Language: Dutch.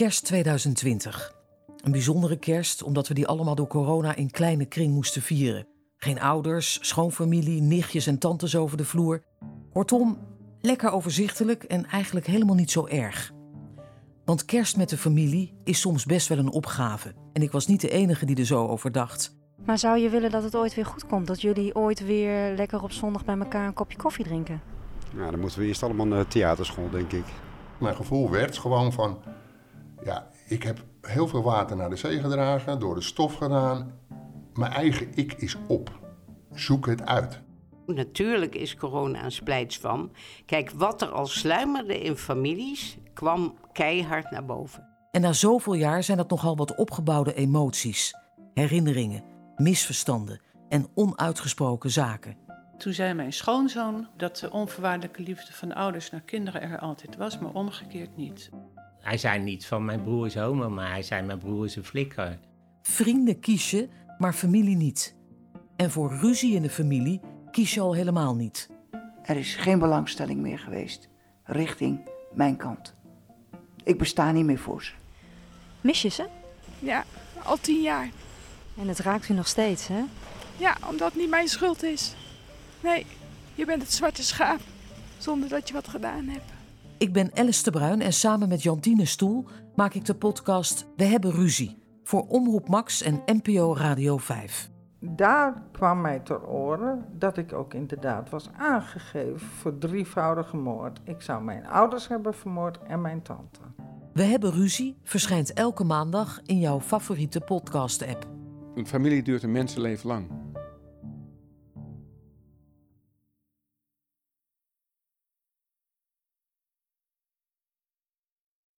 Kerst 2020. Een bijzondere kerst omdat we die allemaal door corona in kleine kring moesten vieren. Geen ouders, schoonfamilie, nichtjes en tantes over de vloer. Kortom, lekker overzichtelijk en eigenlijk helemaal niet zo erg. Want kerst met de familie is soms best wel een opgave. En ik was niet de enige die er zo over dacht. Maar zou je willen dat het ooit weer goed komt? Dat jullie ooit weer lekker op zondag bij elkaar een kopje koffie drinken? Ja, dan moeten we eerst allemaal naar de theaterschool, denk ik. Mijn gevoel werd gewoon van, ja, ik heb heel veel water naar de zee gedragen, door de stof gedaan. Mijn eigen ik is op. Zoek het uit. Natuurlijk is corona een splijtswam. Kijk, wat er al sluimerde in families, kwam keihard naar boven. En na zoveel jaar zijn dat nogal wat opgebouwde emoties, herinneringen, misverstanden en onuitgesproken zaken. Toen zei mijn schoonzoon dat de onvoorwaardelijke liefde van ouders naar kinderen er altijd was, maar omgekeerd niet. Hij zei niet van mijn broer is homo, maar hij zei mijn broer is een flikker. Vrienden kies je, maar familie niet. En voor ruzie in de familie kies je al helemaal niet. Er is geen belangstelling meer geweest richting mijn kant. Ik besta niet meer voor ze. Mis je ze? Ja, al tien jaar. En het raakt u nog steeds, hè? Ja, omdat het niet mijn schuld is. Nee, je bent het zwarte schaap, zonder dat je wat gedaan hebt. Ik ben Alice de Bruin en samen met Jantine Stoel maak ik de podcast We hebben ruzie voor Omroep Max en NPO Radio 5. Daar kwam mij ter oren dat ik ook inderdaad was aangegeven voor drievoudige moord. Ik zou mijn ouders hebben vermoord en mijn tante. We hebben ruzie verschijnt elke maandag in jouw favoriete podcast-app. Een familie duurt een mensenleven lang.